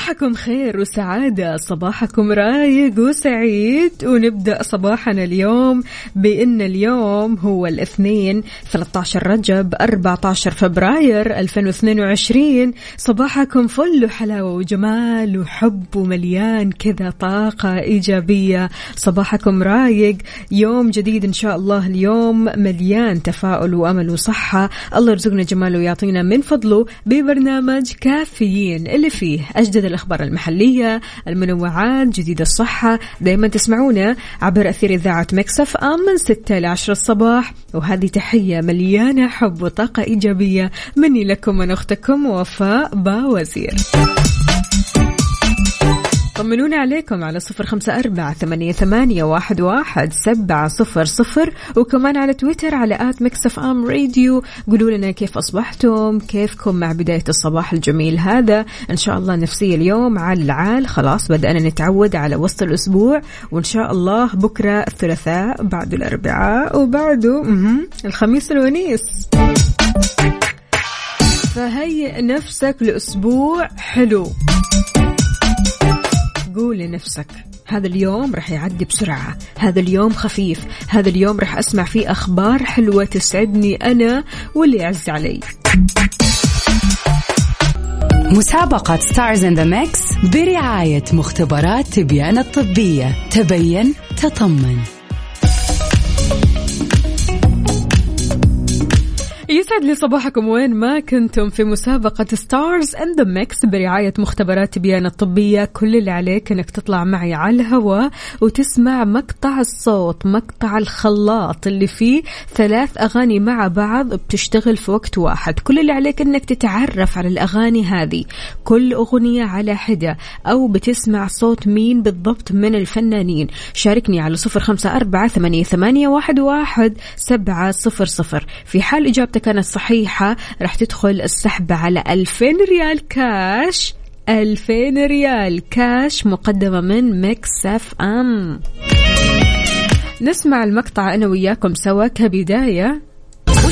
صباحكم خير وسعادة صباحكم رايق وسعيد. ونبدأ صباحنا اليوم بأن اليوم هو الاثنين 13 رجب 14 فبراير 2022 صباحكم فل وحلاوة وجمال وحب ومليان كذا طاقة إيجابية. صباحكم رايق يوم جديد إن شاء الله اليوم مليان تفاؤل وأمل وصحة. الله يرزقنا جماله ويعطينا من فضله ببرنامج كافيين اللي فيه أجدد الأخبار المحلية المنوعات جديد الصحة. دايما تسمعونا عبر أثير إذاعة مكسف أم من 6 ل 10 الصباح. وهذه تحية مليانة حب وطاقة إيجابية. مني لكم من أختكم وفاء باوزير. طمنونا عليكم على صفر خمسة أربعة ثمانية, ثمانية واحد, واحد سبعة صفر صفر وكمان على تويتر على at Mix FM Radio. قولوا لنا كيف أصبحتم كيفكم مع بداية الصباح الجميل هذا. إن شاء الله نفسية اليوم على العال. خلاص بدأنا نتعود على وسط الأسبوع وإن شاء الله بكرة الثلاثاء بعد الأربعاء وبعده الخميس الونيس. فهيئ نفسك لأسبوع حلو. قول لنفسك هذا اليوم رح يعدي بسرعة هذا اليوم خفيف هذا اليوم رح أسمع فيه أخبار حلوة تسعدني أنا واللي يعز علي. مسابقة Stars in the Mix برعاية مختبرات تبيان الطبية. تبين تطمن. يسعد لي صباحكم. وين ما كنتم في مسابقة Stars in the Mix برعاية مختبرات تبيان الطبية. كل اللي عليك إنك تطلع معي على الهواء وتسمع مقطع الصوت مقطع الخلاط اللي فيه ثلاث أغاني مع بعض بتشتغل في وقت واحد. كل اللي عليك إنك تتعرف على الأغاني هذه. كل أغنية على حدة أو بتسمع صوت مين بالضبط من الفنانين. شاركني على صفر خمسة أربعة ثمانية, واحد سبعة صفر صفر. في حال إجابتك كانت صحيحة راح تدخل السحب على ألفين ريال كاش. ألفين ريال كاش مقدمة من Mix FM. نسمع المقطع أنا وياكم سوا كبداية. هو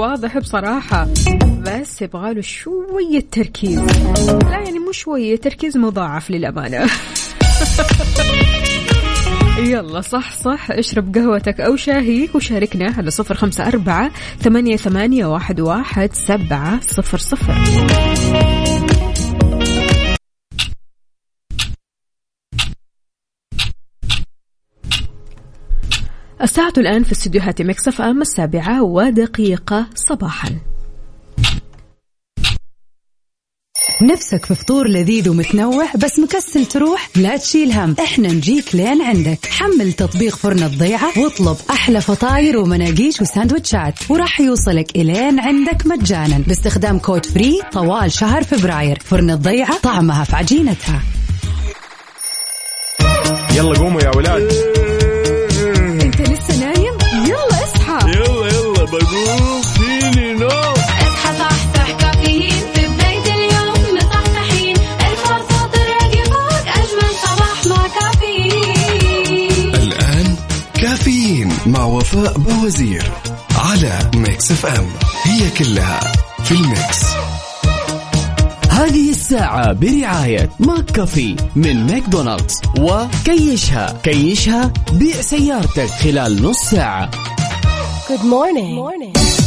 واضح بصراحة بس يبغاله شوية تركيز. لا يعني مو شوية تركيز مضاعف للأمانة. يلا صح صح اشرب قهوتك أو شاهيك وشاركنا على صفر خمسة أربعة ثمانية, ثمانية واحد, واحد سبعة صفر صفر. الساعة الآن في استديوهات Mix FM السابعة ودقيقة صباحا. نفسك في فطور لذيذ ومتنوع بس مكسل تروح؟ لا تشيل هم. إحنا نجيك لين عندك. حمل تطبيق فرن الضيعة واطلب أحلى فطاير ومناقيش وساندوتشات. وراح يوصلك إلين عندك مجانا باستخدام كود free طوال شهر فبراير. فرن الضيعة طعمها في عجينتها. يلا قوموا يا ولاد. وفاء باوزير على Mix FM. هي كلها في ال mix. هذه الساعة برعاية McCafé من ماكدونالدز وكيشها. كيشها بيع سيارتك خلال نص ساعة. Good morning. صبحكم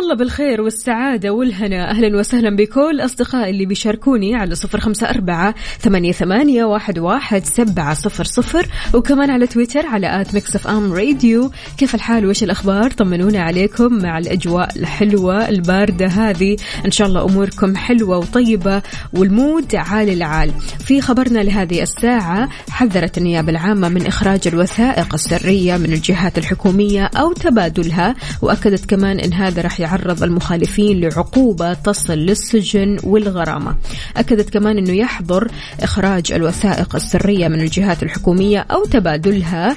الله بالخير والسعادة والهنا. أهلا وسهلا بكل أصدقائي اللي بيشاركوني على صفر خمسة أربعة ثمانية, ثمانية واحد, واحد سبعة صفر صفر. وكمان على تويتر على at Mix FM Radio. كيف الحال؟ وش الأخبار؟ طمنونا عليكم مع الأجواء الحلوة الباردة هذه. إن شاء الله أموركم حلوة وطيبة والمود عالي العال. في خبرنا لهذه الساعة حذرت النيابة العامة من إخراج الوثائق السرية من الجهات الحكومية أو تبادلها. وأكدت كمان أن هذا راح يعرض المخالفين لعقوبة تصل للسجن والغرامة. أكدت كمان أنه يحظر إخراج الوثائق السرية من الجهات الحكومية أو تبادلها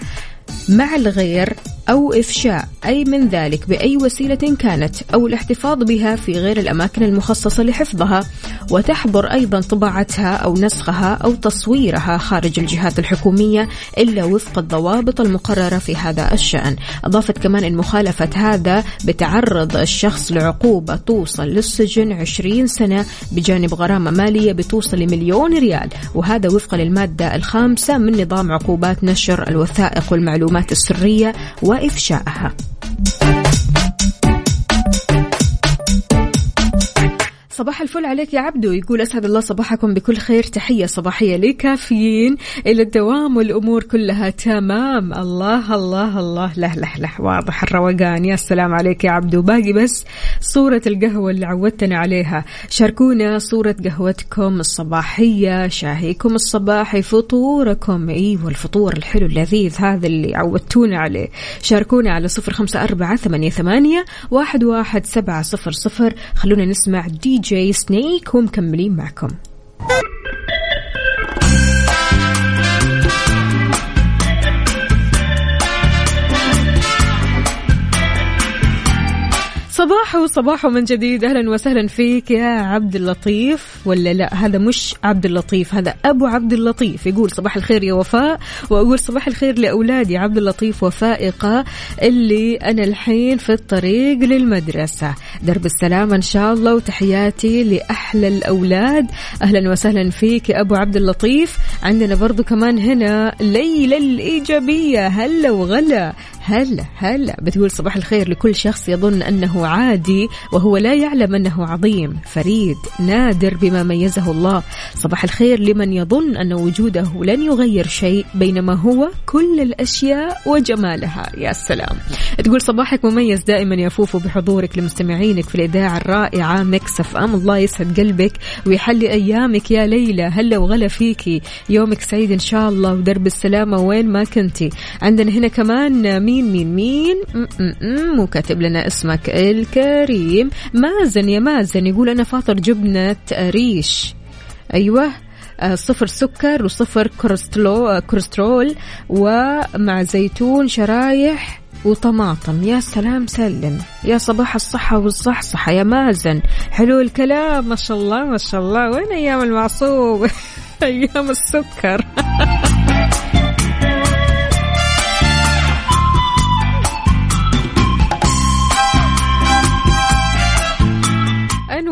مع الغير أو إفشاء أي من ذلك بأي وسيلة كانت أو الاحتفاظ بها في غير الأماكن المخصصة لحفظها وتحظر أيضا طباعتها أو نسخها أو تصويرها خارج الجهات الحكومية إلا وفق الضوابط المقررة في هذا الشأن. أضافت كمان أن مخالفة هذا بتعرض الشخص لعقوبة توصل للسجن 20 سنة بجانب غرامة مالية بتوصل لمليون ريال وهذا وفقا للمادة الخامسة من نظام عقوبات نشر الوثائق والمعلومات السرية وإفشائها. صباح الفل عليك يا عبدو. يقول أسعد الله صباحكم بكل خير. تحية صباحية لكافيين. إلى الدوام والأمور كلها تمام. الله الله الله. له له له. واضح الروقان. يا سلام عليك يا عبدو. باقي بس صورة القهوة اللي عودتنا عليها. شاركونا صورة قهوتكم الصباحية. شاهيكم الصباحي فطوركم. أيوة الفطور الحلو اللذيذ هذا اللي عودتونا عليه. شاركونا على صفر خمسة أربعة ثمانية, ثمانية واحد, واحد سبعة صفر صفر. خلونا نسمع دي جي سنيك ومكملين معكم. صباحو صباحو من جديد. أهلا وسهلا فيك يا عبد اللطيف. ولا لا هذا مش عبد اللطيف هذا أبو عبد اللطيف. يقول صباح الخير يا وفاء وأقول صباح الخير لأولادي عبد اللطيف وفائقة اللي أنا الحين في الطريق للمدرسة. درب السلامه إن شاء الله وتحياتي لأحلى الأولاد. أهلا وسهلا فيك يا أبو عبد اللطيف. عندنا برضو كمان هنا ليلى الإيجابية. هلا وغلا. هلا هلا. بتقول صباح الخير لكل شخص يظن أنه عادي وهو لا يعلم أنه عظيم. فريد نادر بما ميزه الله. صباح الخير لمن يظن أن وجوده لن يغير شيء بينما هو كل الأشياء وجمالها. يا سلام. تقول صباحك مميز دائما يا فوفو بحضورك لمستمعينك في الإذاعة الرائعة. Mix FM الله يسعد قلبك. ويحلي أيامك يا ليلى. هلا وغلا فيكي. يومك سعيد إن شاء الله. ودرب السلامة وين ما كنتي. عندنا هنا كمان مين مين مين. م- م- م- مو كاتب لنا اسمك الكريم. مازن يا مازن يقول أنا فاطر جبنة ريش. أيوه. آه، صفر سكر وصفر آه، كوليسترول ومع زيتون شرايح وطماطم. يا سلام سلم. يا صباح الصحة والصحصحة. يا مازن حلو الكلام. ما شاء الله ما شاء الله. وين أيام المعصوب؟ أيام السكر.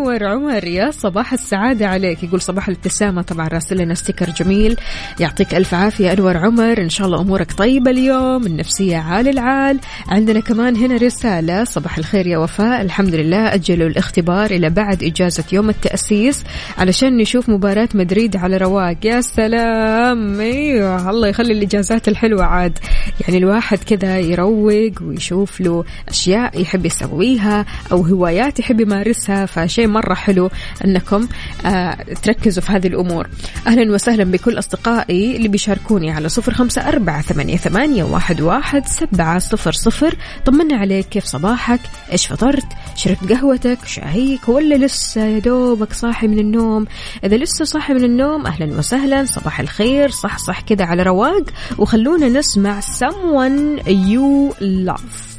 انور عمر يا صباح السعادة عليك. يقول صباح الابتسامة. طبعا راسل لنا ستيكر جميل. يعطيك ألف عافية أنور عمر. إن شاء الله أمورك طيبة اليوم النفسية عال العال. عندنا كمان هنا رسالة. صباح الخير يا وفاء. الحمد لله أجلوا الاختبار إلى بعد إجازة يوم التأسيس علشان نشوف مباراة مدريد على رواق. يا سلام! أيوه الله يخلي الإجازات الحلوة عاد. يعني الواحد كذا يروق ويشوف له أشياء يحب يسويها أو هوايات يحب يمارسها فشيء مرة حلو أنكم آه تركزوا في هذه الأمور. أهلا وسهلا بكل أصدقائي اللي بيشاركوني على صفر أربعة ثمانية, ثمانية واحد, سبعة صفر صفر. طمنا عليك كيف صباحك؟ إيش فطرت؟ شربت قهوتك؟ شاهيك؟ ولا لسه يا دوبك صاحي من النوم؟ إذا لسه صاحي من النوم أهلا وسهلا صباح الخير صح صح كذا على رواق. وخلونا نسمع someone you love.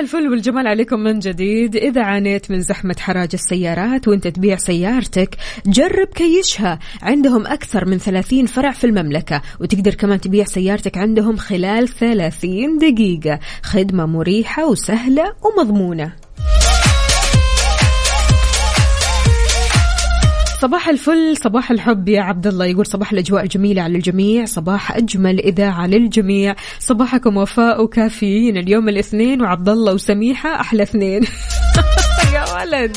الفل والجمال عليكم من جديد. إذا عانيت من زحمة حراج السيارات وأنت تبيع سيارتك جرب كيشها. عندهم أكثر من 30 فرع في المملكة وتقدر كمان تبيع سيارتك عندهم خلال 30 دقيقة. خدمة مريحة وسهلة ومضمونة. صباح الفل صباح الحب يا عبد الله يقول صباح الأجواء الجميله على الجميع صباح أجمل إذاعة للجميع. صباحكم وفاء وكافيين اليوم الاثنين وعبد الله وسميحة أحلى اثنين. يا ولد.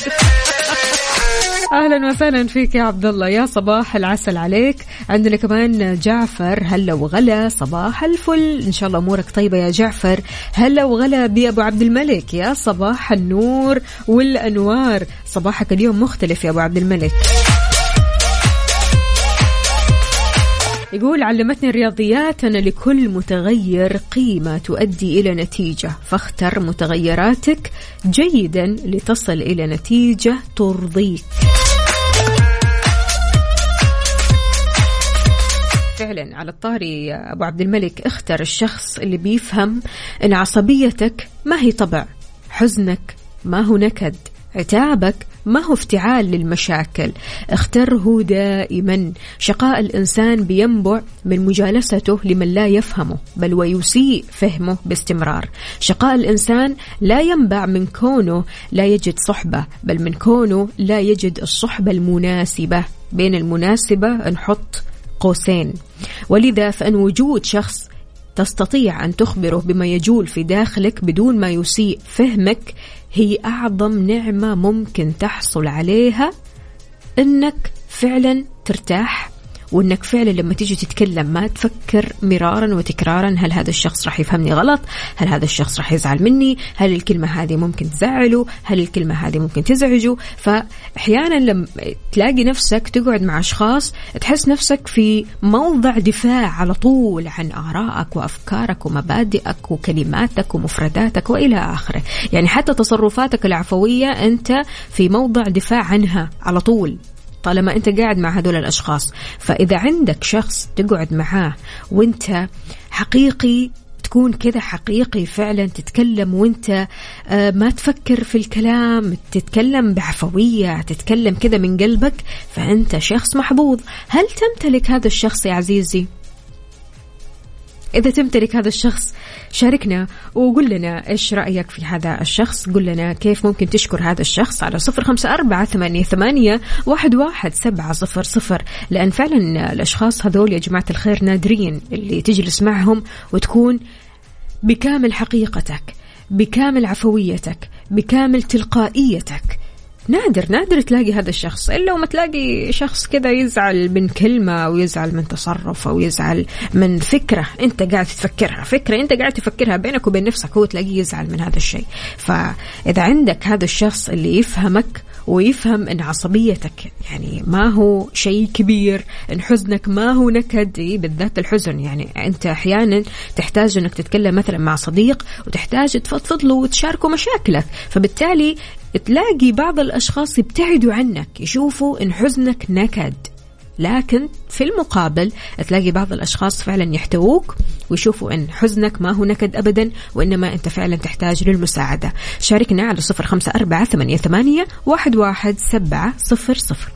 أهلا وسهلا فيك يا عبد الله يا صباح العسل عليك. عندنا كمان جعفر هلا وغلا. صباح الفل. إن شاء الله أمورك طيبة يا جعفر. هلا وغلا بابو عبد الملك. يا صباح النور والأنوار. صباحك اليوم مختلف يا أبو عبد الملك. يقول علمتني الرياضيات أن لكل متغير قيمة تؤدي إلى نتيجة فاختر متغيراتك جيدا لتصل إلى نتيجة ترضيك. فعلا على الطاري يا أبو عبد الملك اختر الشخص اللي بيفهم إن عصبيتك ما هي طبع حزنك ما هو نكد. عتابك ما هو افتعال للمشاكل. اختره دائما. شقاء الإنسان بينبع من مجالسته لمن لا يفهمه بل ويسيء فهمه باستمرار. شقاء الإنسان لا ينبع من كونه لا يجد صحبة بل من كونه لا يجد الصحبة المناسبة. بين المناسبة نحط قوسين. ولذا فإن وجود شخص تستطيع أن تخبره بما يجول في داخلك بدون ما يسيء فهمك هي أعظم نعمة ممكن تحصل عليها أنك فعلا ترتاح وإنك فعلا لما تيجي تتكلم ما تفكر مرارا وتكرارا هل هذا الشخص راح يفهمني غلط؟ هل هذا الشخص راح يزعل مني؟ هل الكلمة هذه ممكن تزعله؟ هل الكلمة هذه ممكن تزعجه؟ فأحيانا لما تلاقي نفسك تقعد مع أشخاص تحس نفسك في موضع دفاع على طول عن آرائك وأفكارك ومبادئك وكلماتك ومفرداتك وإلى آخره. يعني حتى تصرفاتك العفوية أنت في موضع دفاع عنها على طول. طالما أنت قاعد مع هذول الأشخاص فإذا عندك شخص تقعد معاه وأنت حقيقي تكون كذا حقيقي فعلا تتكلم وأنت آه، ما تفكر في الكلام تتكلم بعفوية تتكلم كذا من قلبك فأنت شخص محظوظ هل تمتلك هذا الشخص يا عزيزي؟ إذا تمتلك هذا الشخص شاركنا وقول لنا إيش رأيك في هذا الشخص. قول لنا كيف ممكن تشكر هذا الشخص على صفر خمسة أربعة ثمانية, ثمانية واحد, واحد سبعة صفر صفر. لأن فعلا الأشخاص هذول يا جماعة الخير نادرين اللي تجلس معهم وتكون بكامل حقيقتك بكامل عفويتك بكامل تلقائيتك. نادر نادر تلاقي هذا الشخص. إلا وما تلاقي شخص كذا يزعل من كلمة أو يزعل من تصرف أو يزعل من فكرة أنت قاعد تفكرها. فكرة أنت قاعد تفكرها بينك وبين نفسك هو تلاقيه يزعل من هذا الشيء. فإذا عندك هذا الشخص اللي يفهمك ويفهم إن عصبيتك يعني ما هو شيء كبير إن حزنك ما هو نكد إيه، بالذات الحزن. يعني أنت أحيانا تحتاج إنك تتكلم مثلا مع صديق وتحتاج تفضفض له وتشاركه مشاكلك. فبالتالي تلاقي بعض الأشخاص يبتعدوا عنك يشوفوا إن حزنك نكد. لكن في المقابل تلاقي بعض الأشخاص فعلا يحتووك ويشوفوا أن حزنك ما هو نكد أبدا وإنما أنت فعلا تحتاج للمساعدة. شاركنا على صفر خمسة أربعة ثمانية, ثمانية واحد, واحد سبعة صفر صفر.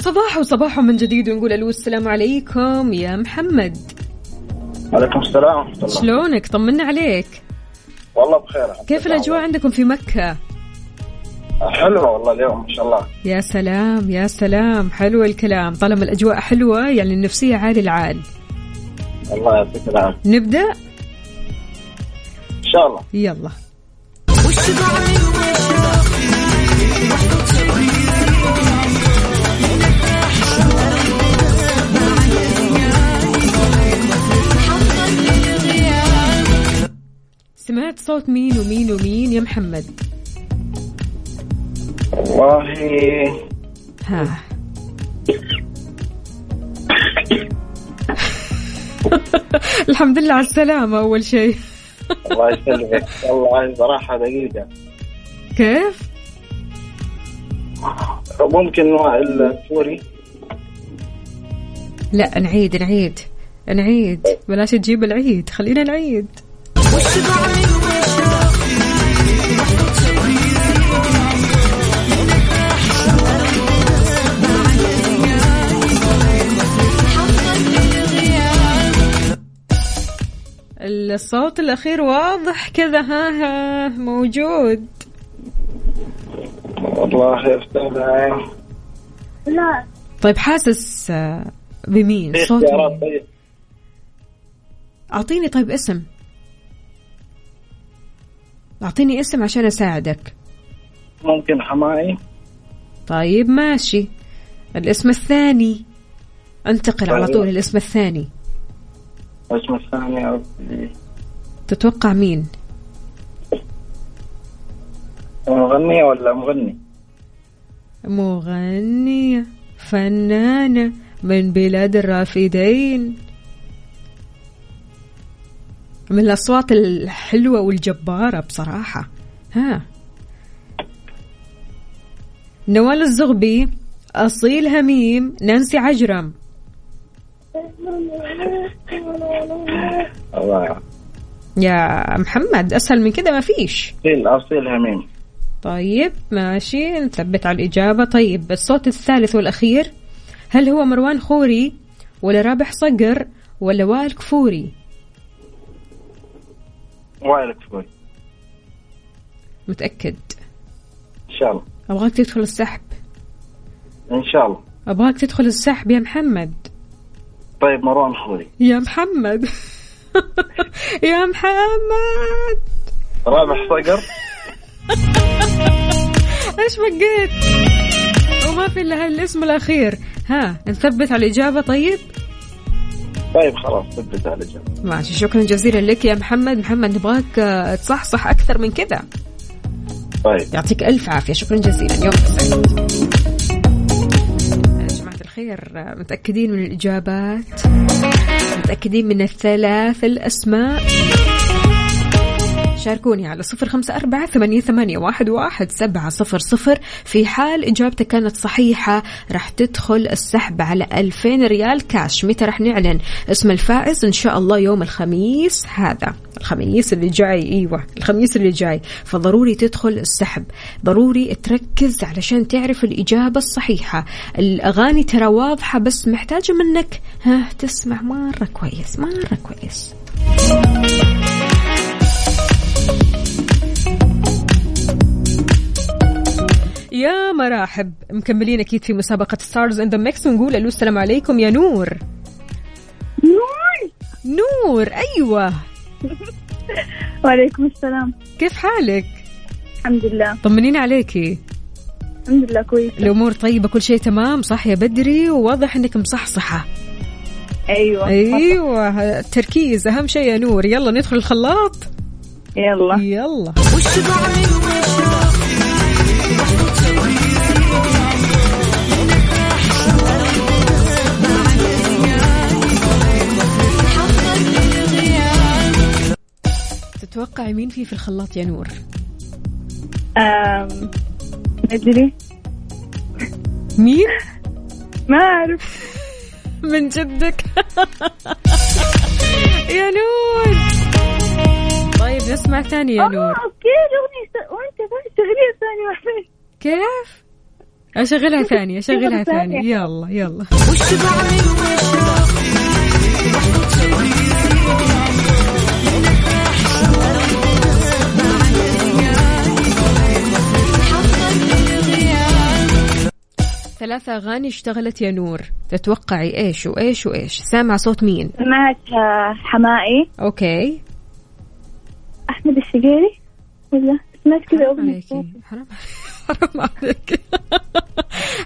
صباح وصباح من جديد ونقول ألو السلام عليكم يا محمد. عليكم السلام شلونك؟ طمنا عليك. والله بخير. كيف الأجواء عندكم في مكة؟ حلوة والله اليوم ما شاء الله. يا سلام يا سلام. حلو الكلام. طالما الأجواء حلوة يعني النفسية عالي العال. الله يعطيك العافية. نبدأ؟ إن شاء الله. يلا. سمعت صوت مين ومين ومين يا محمد؟ والله. ها. الحمد لله على السلامة أول شيء. الله يسلمك. والله صراحة دقيقة. كيف؟ ممكن وائل الفوري لا نعيد نعيد نعيد. بلاش تجيب العيد خلينا نعيد الصوت الأخير واضح كذا ها ها موجود. والله يا أستاذ لا. طيب حاسس آه، بمين؟ صوت مين؟ أعطيني طيب اسم. أعطيني اسم عشان أساعدك. ممكن حماي طيب ماشي. الاسم الثاني. انتقل على طيب. طول الاسم الثاني. اسم الثاني يا ربي. تتوقع مين؟ مغنية ولا مغني؟ مغنية فنانة من بلاد الرافدين. من الأصوات الحلوة والجبارة بصراحة. ها. نوال الزغبي أصيل هميم نانسي عجرم. الله. يا محمد أسهل من كده ما فيش. أصيل أصيل هميم. طيب ماشي نثبت على الإجابة. طيب الصوت الثالث والأخير هل هو مروان خوري ولا رابح صقر ولا وائل كفوري؟ وائل كفوي متأكد؟ إن شاء الله. أبغاك تدخل السحب. إن شاء الله. أبغاك تدخل السحب يا محمد. طيب مروان خوري يا محمد. يا محمد. رابح صقر. إيش بقيت؟ وما في إلا الاسم الأخير. ها نثبت على الإجابة طيب؟ طيب خلاص ثبت على جنب. ماشي شكرا جزيلا لك يا محمد. محمد نبغاك آه، تصحصح أكثر من كذا. طيب. يعطيك ألف عافية. شكرا جزيلا. يوم سعيد جماعة الخير آه، متأكدين من الإجابات متأكدين من الثلاث الأسماء. شاركوني على صفر خمسة أربعة ثمانية, ثمانية واحد, واحد سبعة صفر صفر. في حال إجابتك كانت صحيحة راح تدخل السحب على ألفين ريال كاش. متى راح نعلن اسم الفائز؟ إن شاء الله يوم الخميس هذا. الخميس اللي جاي إيوه الخميس اللي جاي. فضروري تدخل السحب. ضروري تركز علشان تعرف الإجابة الصحيحة. الأغاني ترى واضحة بس محتاجة منك. ها تسمع مرة كويس مرة كويس. يا مراحب. مكملين أكيد في مسابقة Stars in the Mix ونقول ألو السلام عليكم يا نور. نور! نور أيوه. وعليكم السلام. كيف حالك؟ الحمد لله. طمنين عليكي الحمد لله كويس الأمور طيبة كل شيء تمام صح يا بدري؟ وواضح إنك مصحصحة. أيوه أيوه التركيز أهم شيء يا نور. يلا ندخل الخلاط. يلا. يلا. تتوقعي مين في في الخلاط يا نور؟ آم، مدري مين؟ ما أعرف. من جدك. يا نور. طيب نسمع ثاني يا نور. آه، أوكي الأغنية وأنت بس تغنيها ثاني واحدة كيف؟ أشغلها ثانية أشغلها ثانية. ثانية يلا يلا. ثلاثة أغاني اشتغلت يا نور. تتوقعي إيش وإيش وإيش؟ سامع صوت مين؟ سمعت آه، حمائي. أوكي. أحمد الشقيري؟ ولا؟ سمعت كذا عليكي. حرام حرام عليك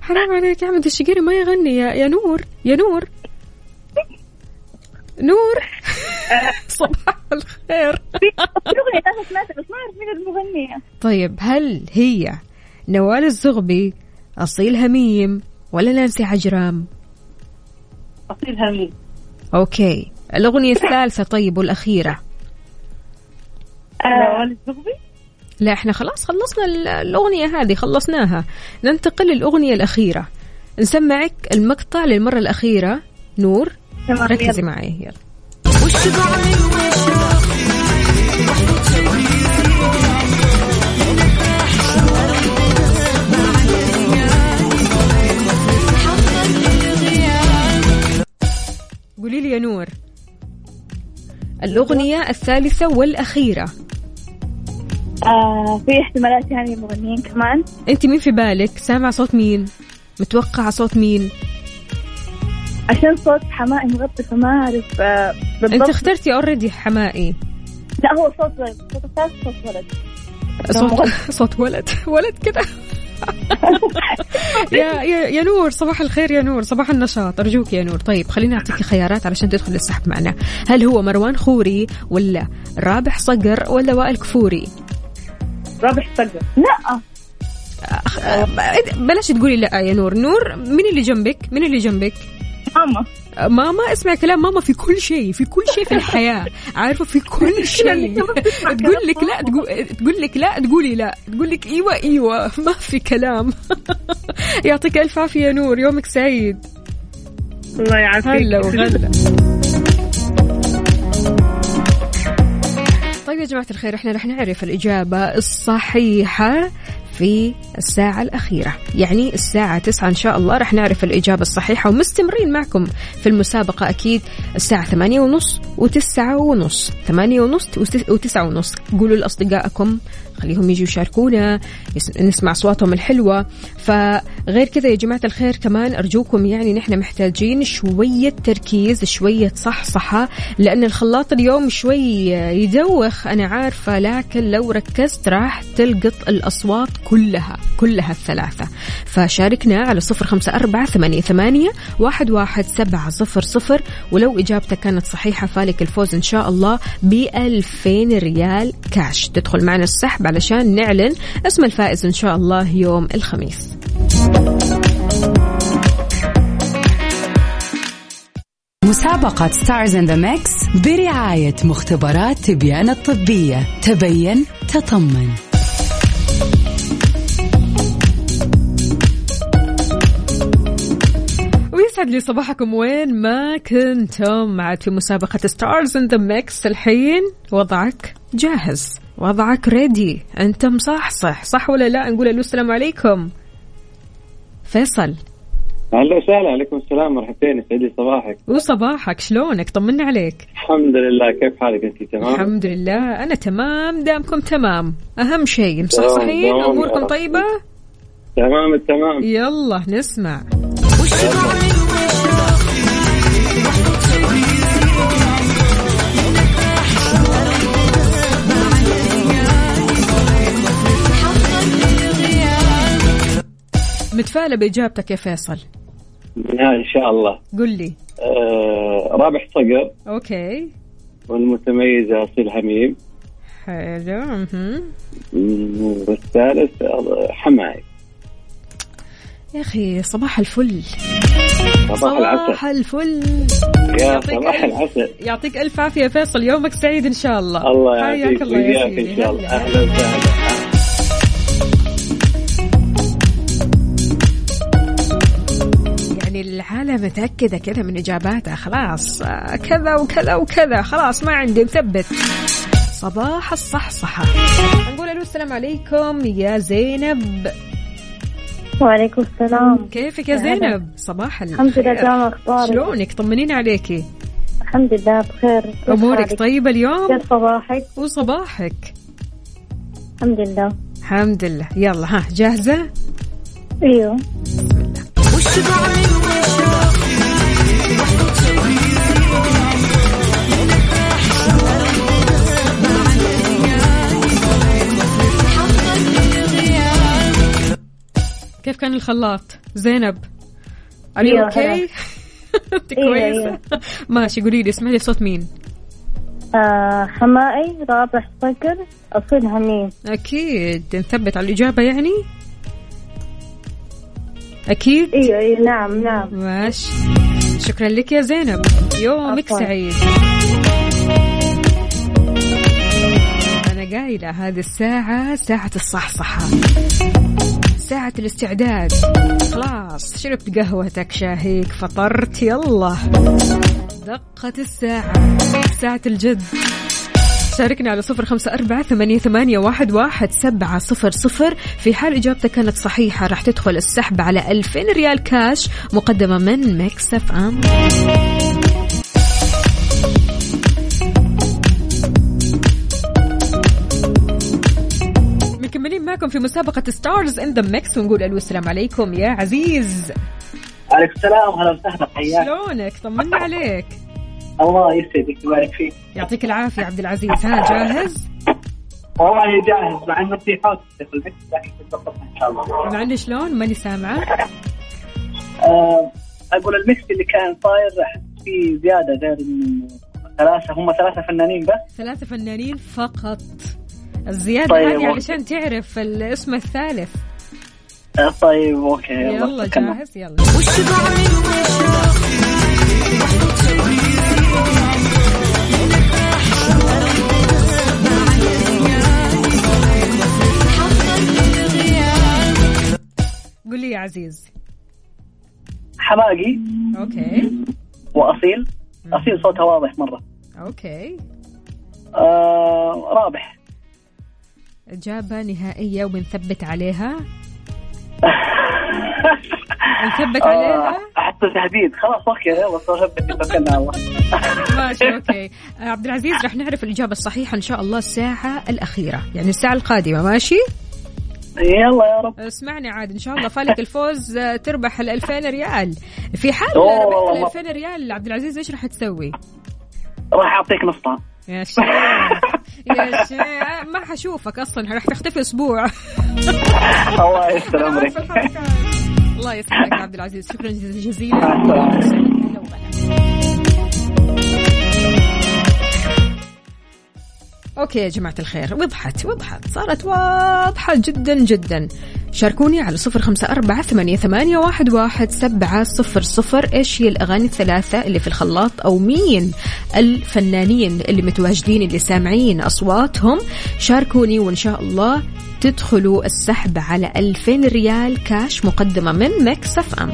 حرام عليك أحمد الشقيري ما يغني. يا, يا نور. يا نور. نور. صباح الخير. في أغنية أنا سمعتها بس ما أعرف مين المغنية. طيب هل هي نوال الزغبي أصيل هميم ولا نانسي عجرام أصيل همين أوكي. الأغنية الثالثة طيب والأخيرة؟ الزغبي لا إحنا خلاص خلصنا ال- الأغنية هذه خلصناها. ننتقل للأغنية الأخيرة. نسمعك المقطع للمرة الأخيرة. نور ركزي. معي يلا. قولي لي يا نور الأغنية الثالثة والأخيرة. آه في احتمالات يعني مغنيين كمان؟ أنت مين في بالك؟ سامع صوت مين؟ متوقعة صوت مين؟ عشان صوت حمائي مغطي فما أعرف آه أنت بالضبط اخترتي اوريدي حمائي. لا هو صوت ولد. صوت الثالث صوت ولد. صوت صوت ولد. ولد كذا يا يا يا نور صباح الخير يا نور صباح النشاط. أرجوك يا نور. طيب خليني أعطيك خيارات علشان تدخل السحب معنا. هل هو مروان خوري ولا رابح صقر ولا وائل كفوري؟ رابح صقر. لا. بلاش تقولي لا يا نور. نور مين اللي جنبك؟ مين اللي جنبك؟ ماما. ماما أسمع كلام ماما في كل شيء في كل شيء في الحياة. عارفة؟ في كل شيء. تقول لك لا تقول, لك لا تقولي لا. تقول لك إيوه إيوه. ما في كلام. يعطيك ألف عافية يا نور. يومك سعيد. الله يعافيك. هلا وغلا طيب يا جماعة الخير إحنا رح نعرف الإجابة الصحيحة. في الساعة الأخيرة. يعني الساعة تسعة إن شاء الله رح نعرف الإجابة الصحيحة ومستمرين معكم في المسابقة أكيد الساعة ثمانية ونص وتسعة ونص. ثمانية ونص وتس- وتسعة ونص. قولوا لأصدقائكم خليهم يجوا يشاركونا نسمع أصواتهم الحلوة. فغير كذا يا جماعة الخير كمان أرجوكم يعني نحن محتاجين شوية تركيز شوية صحصحة لأن الخلاط اليوم شوي يدوخ أنا عارفة لكن لو ركزت راح تلقط الأصوات كلها كلها الثلاثة. فشاركنا على صفر خمسة أربعة ثمانية, ثمانية واحد, واحد سبعة صفر صفر. ولو إجابتك كانت صحيحة فالك الفوز إن شاء الله بألفين ريال كاش تدخل معنا السحب علشان نعلن اسم الفائز إن شاء الله يوم الخميس. مسابقة Stars in the Mix برعاية مختبرات تبيان الطبية. تبين تطمن. ويسعد لي صباحكم. وين ما كنتم؟ عاد في مسابقة Stars in the Mix الحين وضعك جاهز. وضعك ريدي انت مصحصح صح ولا لا؟ نقول له السلام عليكم. فيصل. أهلا وسهلا عليكم السلام مرحبتين يسعد لي صباحك. وصباحك شلونك؟ طمنا عليك. الحمد لله كيف حالك أنت؟ تمام؟ الحمد لله أنا تمام دامكم تمام. أهم شيء مصحصحين أموركم. طيبة؟ تمام التمام يلا نسمع. متفائلة بإجابتك يا فيصل؟ آه، إن شاء الله. قل لي. آه رابح صقر أوكي. والمتميزة أصيل حميم. حلو. والثالث حماي. يا أخي صباح الفل. صباح العسل. صباح الفل. يا صباح العسل. يعطيك ألف عافية يا فيصل. يومك سعيد إن شاء الله. الله حياك يعافيك الله يا وإياك سيدي. إن شاء الله. هلا. أهلا وسهلا. العالم متأكدة كذا من إجاباتها خلاص كذا وكذا وكذا. خلاص ما عندي مثبت صباح الصحصحة. نقول ألو السلام عليكم. يا زينب. وعليكم السلام. كيفك يا. زينب؟ صباح الخير. الحمد لله تمام أخبارك؟ شلونك؟ طمنين عليكي الحمد لله بخير. أمورك؟ طيبة اليوم؟ كيف صباحك؟ وصباحك؟ الحمد لله. الحمد لله. يلا ها جاهزة؟ أيوه. كيف كان الخلاط؟ زينب. أيوة، أوكي انت أيوة، كويسة أيوة. ماشي قولي لي اسمعي صوت مين؟ آه حمائي رابح صقر أصيل هميم أكيد. نثبت على الإجابة يعني؟ أكيد؟ أيوه أيوه نعم نعم. ماشي. شكرا لك يا زينب. يومك. سعيد. أنا قايلة هذه الساعة ساعة الصحصحة. ساعة الاستعداد. خلاص شربت قهوتك شاهيك فطرت يلا. دقت الساعة ساعة الجد. شاركنا على صفر خمسة أربعة ثمانية, ثمانية واحد, واحد سبعة صفر صفر. في حال إجابتك كانت صحيحة راح تدخل السحب على ألفين ريال كاش مقدمة من Mix FM. معكم في مسابقة Stars in the Mix ونقول ألو السلام عليكم يا عزيز. عليكم السلام هلا وسهلا حياك. شلونك؟ طمنا عليك. الله يسعدك ويبارك فيك يعطيك العافية عبد العزيز. ها جاهز؟ والله جاهز مع إنه في حوسه في ال mix لكن إن شاء الله. مع إني شلون؟ ماني سامعة. آه، أقول ال mix اللي كان صاير أحس فيه زيادة غير إنه ثلاثة هم ثلاثة فنانين بس. ثلاثة فنانين فقط. الزيادة طيب، هذه. علشان تعرف الاسم الثالث. آه، طيب okay يلا تكلم. جاهز؟ يلا. قول لي يا عزيز. حماقي. okay. وأصيل. أصيل صوتها واضح مرة. okay. آه رابح. إجابة نهائية وبنثبت عليها. نثبت عليها؟ آه، أحط تهديد. خلاص okay يلا توكلنا على الله ماشي okay. آه، عبد العزيز رح نعرف الإجابة الصحيحة إن شاء الله الساعة الأخيرة. يعني الساعة القادمة ماشي؟ يلا يا رب. اسمعني عاد إن شاء الله فالك الفوز آه، تربح ال 2000 ريال. في حال ربحت ال والله. 2000 ريال عبد العزيز إيش راح تسوي؟ راح أعطيك نصها. يا شيخ يا شيخ ما حشوفك أصلا راح تختفي أسبوع. الله يستر الحركات. الله يسعدك يا عبد العزيز. شكرا جزيلا. أوكي يا جماعة الخير وضحت وضحت صارت واضحة جدا جدا. شاركوني على صفر خمسة أربعة ثمانية, ثمانية واحد, واحد سبعة صفر صفر إيش هي الأغاني الثلاثة اللي في الخلاط أو مين الفنانين اللي متواجدين اللي سامعين أصواتهم. شاركوني وإن شاء الله تدخلوا السحب على 2000 ريال كاش مقدمة من Mix FM.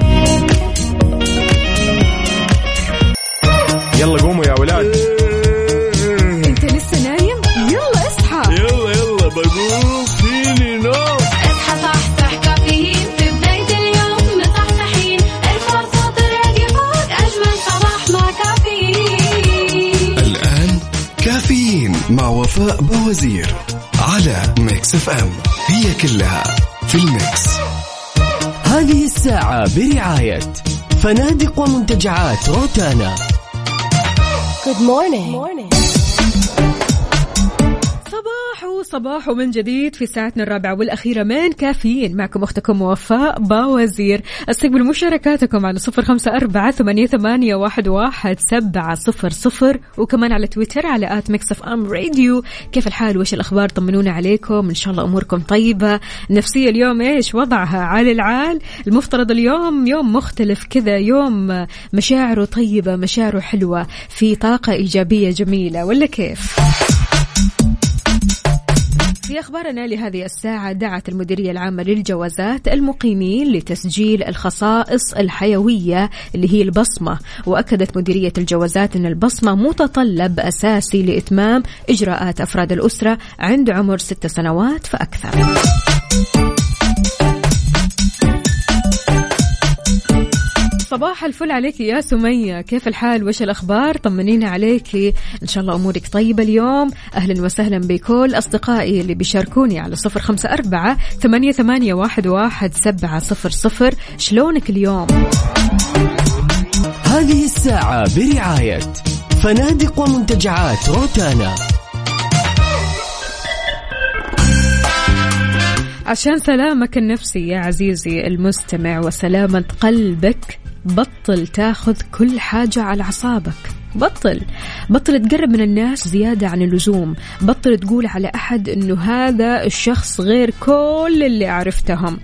يلا قوموا يا ولاد. مع وفاء باوزير على Mix FM هي كلها في ال mix. هذه الساعة برعاية فنادق ومنتجعات روتانا. صباح صباح من جديد في ساعتنا الرابعة والأخيرة من كافيين. معكم أختكم وفاء باوزير. استقبل مشاركاتكم على صفر خمسة أربعة ثمانية, واحد, واحد سبعة صفر صفر. وكمان على تويتر على at Mix FM Radio. كيف الحال؟ وش الأخبار؟ طمنونا عليكم. إن شاء الله أموركم طيبة. نفسية اليوم إيش؟ وضعها عال العال. المفترض اليوم يوم مختلف كذا يوم مشاعره طيبة مشاعره حلوة في طاقة إيجابية جميلة. ولا كيف؟ في أخبارنا لهذه الساعة دعت المديرية العامة للجوازات المقيمين لتسجيل الخصائص الحيوية اللي هي البصمة. وأكدت مديرية الجوازات أن البصمة متطلب أساسي لإتمام إجراءات أفراد الأسرة عند عمر ست سنوات فأكثر. صباح الفل عليك يا سمية. كيف الحال؟ وش الأخبار؟ طمنينا عليك. إن شاء الله أمورك طيبة اليوم. أهلا وسهلا بكل أصدقائي اللي بيشاركوني على صفر خمسة أربعة ثمانية, ثمانية واحد, واحد سبعة صفر صفر. شلونك اليوم؟ هذه الساعة برعاية فنادق ومنتجعات روتانا. عشان سلامك النفسي يا عزيزي المستمع وسلامة قلبك بطل تاخذ كل حاجة على أعصابك. بطل. بطل تقرب من الناس زيادة عن اللزوم. بطل تقول على أحد أنه هذا الشخص غير كل اللي عرفتهم.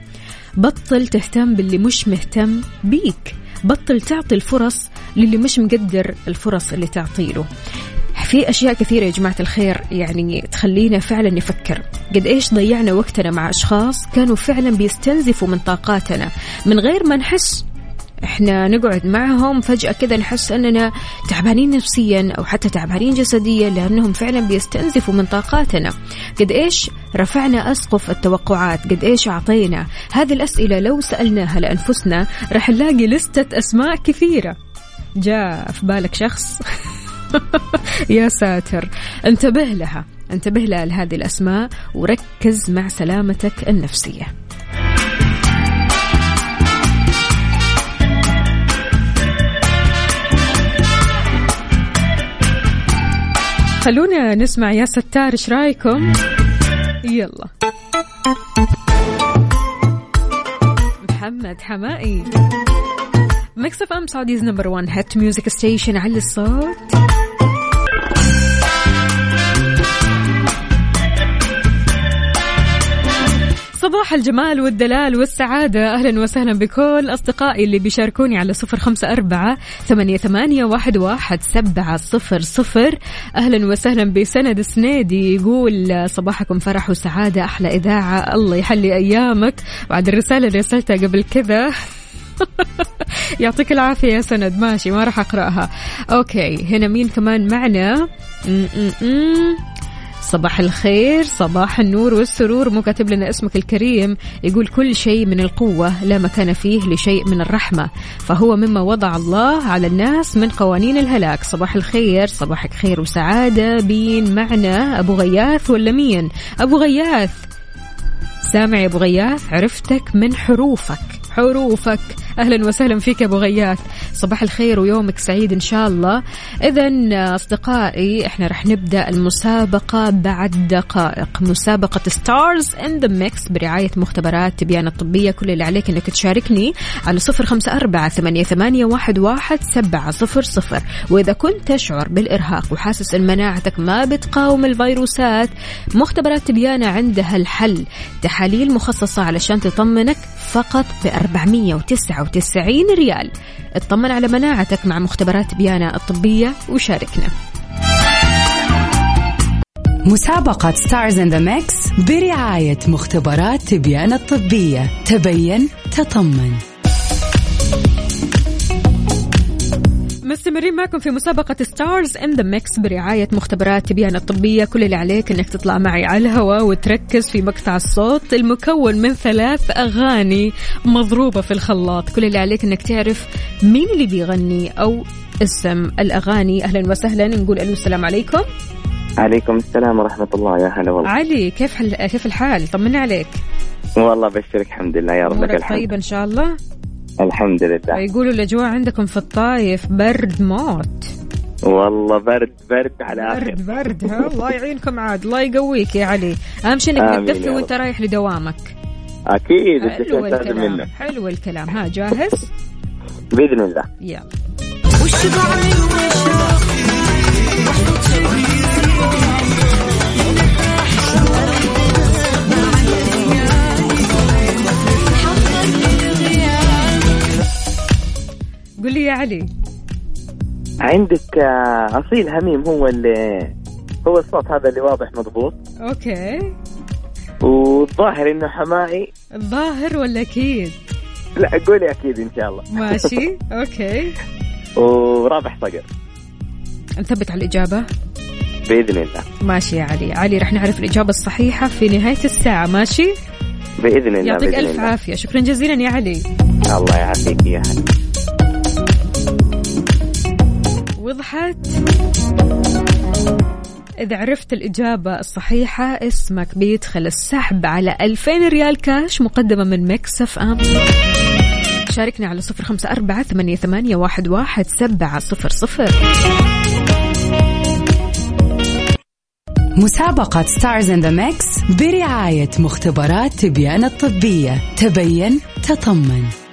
بطل تهتم باللي مش مهتم بيك. بطل تعطي الفرص للي مش مقدر الفرص اللي تعطيله. في أشياء كثيرة يا جماعة الخير يعني تخلينا فعلا نفكر. قد إيش ضيعنا وقتنا مع أشخاص كانوا فعلا بيستنزفوا من طاقاتنا من غير ما نحس. إحنا نقعد معهم فجأة كذا نحس أننا تعبانين نفسيا أو حتى تعبانين جسديا لأنهم فعلا بيستنزفوا من طاقاتنا. قد إيش رفعنا أسقف التوقعات قد إيش أعطينا؟ هذه الأسئلة لو سألناها لأنفسنا راح نلاقي لستة أسماء كثيرة. جاء في بالك شخص؟ يا ساتر. انتبه لها انتبه لهذه الأسماء وركز مع سلامتك النفسية. خلونا نسمع يا ستار إيش رأيكم؟ يلا. محمد حماقي. Mix FM Saudi's number 1 hit music station على الصوت. صباح الجمال والدلال والسعادة. أهلا وسهلا بكل أصدقائي اللي بيشاركوني على صفر خمسة أربعة ثمانية, ثمانية واحد, واحد سبعة صفر صفر. أهلا وسهلا بسند سنيدي يقول صباحكم فرح وسعادة أحلى إذاعة الله يحلي أيامك. بعد الرسالة اللي رسلتها قبل كذا. يعطيك العافية يا سند ماشي ما راح أقرأها. أوكي هنا مين كمان معنا؟ م-م-م. صباح الخير صباح النور والسرور. مو كاتب لنا اسمك الكريم يقول كل شيء من القوة لا مكان فيه لشيء من الرحمة. فهو مما وضع الله على الناس من قوانين الهلاك. صباح الخير صباحك خير وسعادة. بين معنا أبو غياث ولا مين؟ أبو غياث. سامع يا أبو غياث عرفتك من حروفك. حروفك. أهلا وسهلا فيك أبو غياث. صباح الخير ويومك سعيد إن شاء الله. اذا أصدقائي إحنا رح نبدأ المسابقة بعد دقائق. مسابقة Stars in the Mix برعاية مختبرات تبيان الطبيه كل اللي عليك إنك تشاركني على صفر خمسة أربعة ثمانية, ثمانية واحد, واحد سبعة صفر صفر. وإذا كنت تشعر بالإرهاق وحاسس إن مناعتك ما بتقاوم الفيروسات مختبرات تبيانة عندها الحل. تحاليل مخصصة علشان تطمنك فقط ب 499 ريال. اطمن على مناعتك مع مختبرات بيانا الطبية وشاركنا. مسابقة Stars in the Mix برعاية مختبرات تبيان الطبية. تبين تطمن. مستمرين معكم في مسابقة Stars in the Mix برعاية مختبرات تبيان الطبية. كل اللي عليك إنك تطلع معي على الهواء وتركز في مقطع الصوت المكون من ثلاث أغاني مضروبة في الخلاط. كل اللي عليك إنك تعرف مين اللي بيغني أو اسم الأغاني. أهلا وسهلا. نقول ألو السلام عليكم. عليكم السلام ورحمة الله يا هلا والله. علي كيف حل... كيف الحال؟ طمنا عليك. والله بشرك الحمد لله يا رب لك الحمد. طيبة إن شاء الله؟ الحمد لله. يقولوا الأجواء عندكم في الطايف برد موت. والله برد برد على آخر. برد برد ها؟ الله يعينكم عاد الله يقويك يا علي. أهم شيء إنك تدفي وأنت. رايح لدوامك. أكيد حلو الكلام حلو الكلام. ها جاهز؟ بإذن الله. يلا. قل لي يا علي. عندك آه، أصيل هميم هو اللي هو الصوت هذا اللي واضح مضبوط. okay. والظاهر إنه حمائي. الظاهر ولا أكيد؟ لا قولي أكيد إن شاء الله. ماشي. أوكي. ورابح صقر. نثبت على الإجابة. بإذن الله. ماشي يا علي. علي رح نعرف الإجابة الصحيحة في نهاية الساعة. ماشي؟ بإذن الله يعطيك ألف. عافية. شكرا جزيلا يا علي. الله يعافيك يا هلا. وضحت. إذا عرفت الإجابة الصحيحة اسمك بيدخل السحب على 2000 ريال كاش مقدمة من Mix FM. شاركنا على صفر خمسة أربعة ثمانية, ثمانية واحد, واحد سبعة صفر صفر. مسابقة Stars in the Mix برعاية مختبرات تبيان الطبية. تبين تطمن.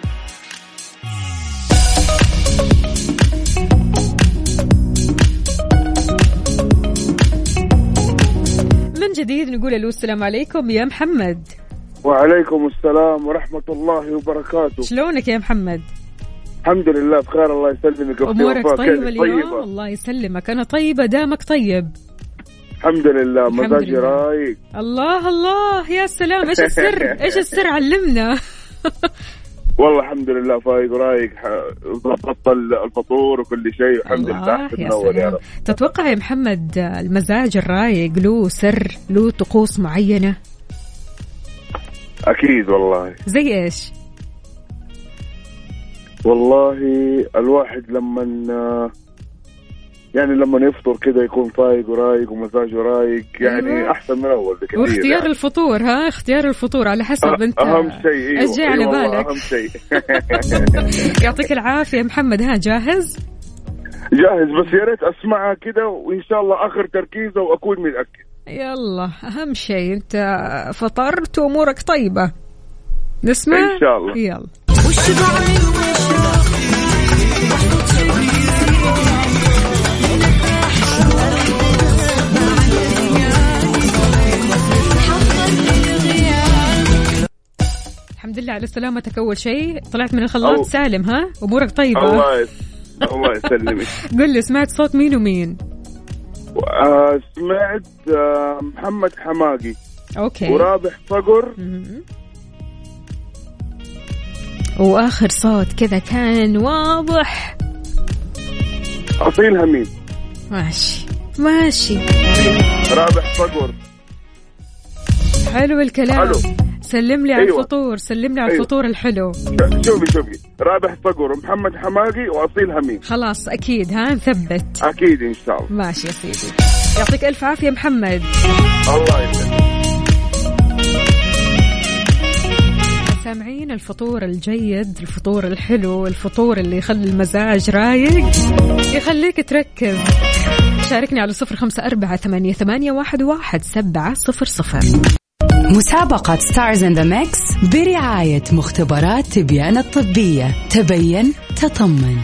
جديد نقول ألو السلام عليكم. يا محمد. وعليكم السلام ورحمة الله وبركاته. شلونك يا محمد؟ الحمد لله بخير الله يسلمك. أمورك. طيبة؟ اليوم؟ طيبة. الله يسلمك. أنا طيبة دامك طيب. الحمد لله. مزاجي. رايق. الله الله. يا سلام. إيش السر؟ إيش السر علمنا؟ والله الحمد لله فايق ورايق ح- ضبطت الفطور وكل شيء الحمد لله يا يا سلام. رب. تتوقع يا محمد المزاج الرايق له سر له طقوس معينة؟ أكيد والله. زي إيش؟ والله الواحد لما يعني لما يفطر كذا يكون فايق ورايق ومزاجه رايق يعني أيوة. أحسن من أول بكثير واختيار يعني. الفطور ها؟ اختيار الفطور على حسب أنت. أهم شيء إيوه إيش جاي على أيوة والله بالك؟ أهم شيء. يعطيك العافية محمد ها جاهز؟ جاهز بس يا ريت اسمعها كذا وإن شاء الله آخر تركيزة وأكون متأكد. يلا أهم شيء أنت فطرت وأمورك طيبة. نسمع؟ إن شاء الله. يلا. الحمد لله على سلامتك أول شيء. طلعت من الخلاط. أو. سالم ها؟ أمورك طيبة. الله. الله يسلمك. قل لي سمعت صوت مين ومين؟ آه سمعت آه محمد حماقي. أوكي. ورابح صقر. وآخر صوت كذا كان واضح. أصيل همين. ماشي. ماشي. رابح صقر حلو الكلام. حلو. سلم لي على أيوة. الفطور سلم لي على أيوة. الفطور الحلو. شوفي شوفي. رابح صقر ومحمد حماقي وأصيل همين خلاص أكيد ها نثبت. أكيد إن شاء الله. ماشي يا سيدي. يعطيك ألف عافية محمد. الله يسلمك. سامعين الفطور الجيد الفطور الحلو الفطور اللي يخلي المزاج رايق يخليك تركز. شاركني على صفر خمسة أربعة ثمانية, ثمانية واحد, واحد سبعة صفر صفر. مسابقة Stars in the Mix برعاية مختبرات تبيان الطبية. تبين تطمن.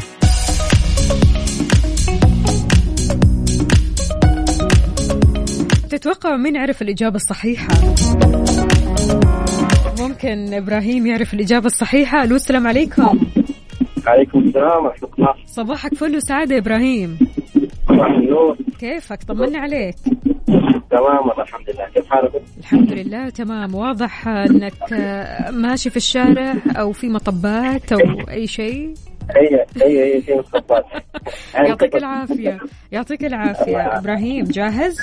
تتوقعوا مين عرف الإجابة الصحيحة؟ ممكن إبراهيم يعرف الإجابة الصحيحة. ألو السلام عليكم. عليكم السلام ورحمة الله صباحك فل وسعادة إبراهيم. صباح النور. كيفك؟ طمنا عليك. تمام والله الحمد لله. كيف حالكم؟ الحمد لله تمام. واضح إنك ماشي في الشارع أو في مطبات أو أي شيء؟ هي هي هي في مصطفى يعطيك العافية. يعطيك العافية إبراهيم. جاهز؟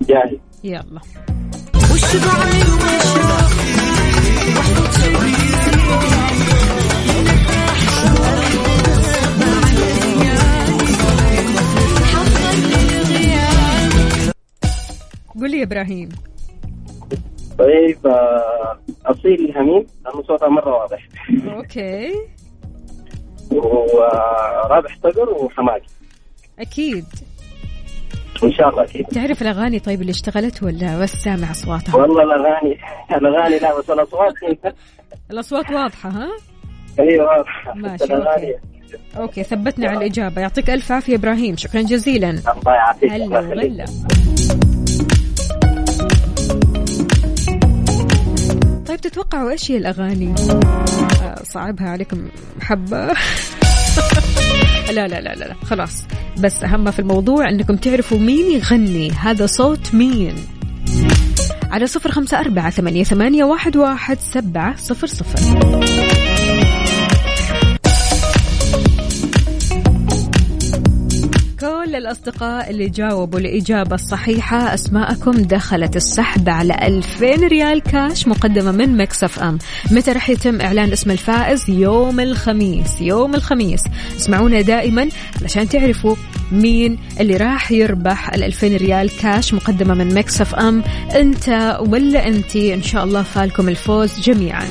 جاهز. يلا. قول لي يا إبراهيم. طيب آه، أصيل هميم لأنه صوتها مرة واضح. okay. ورابح صقر وحماقي. أكيد. إن شاء الله أكيد. تعرف الأغاني طيب اللي اشتغلت ولا بس سامع أصواتها؟ والله الأغاني الأغاني لا بس الأصوات. الأصوات واضحة ها؟ هي واضحة. بس ماشي، الأغاني. okay ثبتنا على الإجابة. يعطيك ألف عافية إبراهيم شكرا جزيلا. الله يعافيك. هلا طيب تتوقعوا إيش هي الأغاني؟ صعبها عليكم حبة. لا لا لا لا لا خلاص. بس أهم في الموضوع إنكم تعرفوا مين يغني. هذا صوت مين؟ على صفر خمسة أربعة ثمانية, ثمانية واحد, واحد سبعة صفر صفر. الأصدقاء اللي جاوبوا الإجابة الصحيحة أسماءكم دخلت السحب على 2000 ريال كاش مقدمة من مكسف أم. متى رح يتم إعلان اسم الفائز؟ يوم الخميس يوم الخميس. اسمعونا دائما علشان تعرفوا مين اللي راح يربح ال 2000 ريال كاش مقدمة من مكسف أم. أنت ولا أنتي. إن شاء الله فالكم الفوز جميعا.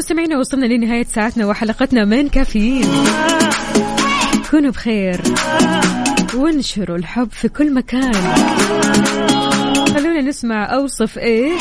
مستمعينا وصلنا لنهاية ساعتنا وحلقتنا من كافيين. كونوا بخير وانشروا الحب في كل مكان. خلونا نسمع أوصف إيه؟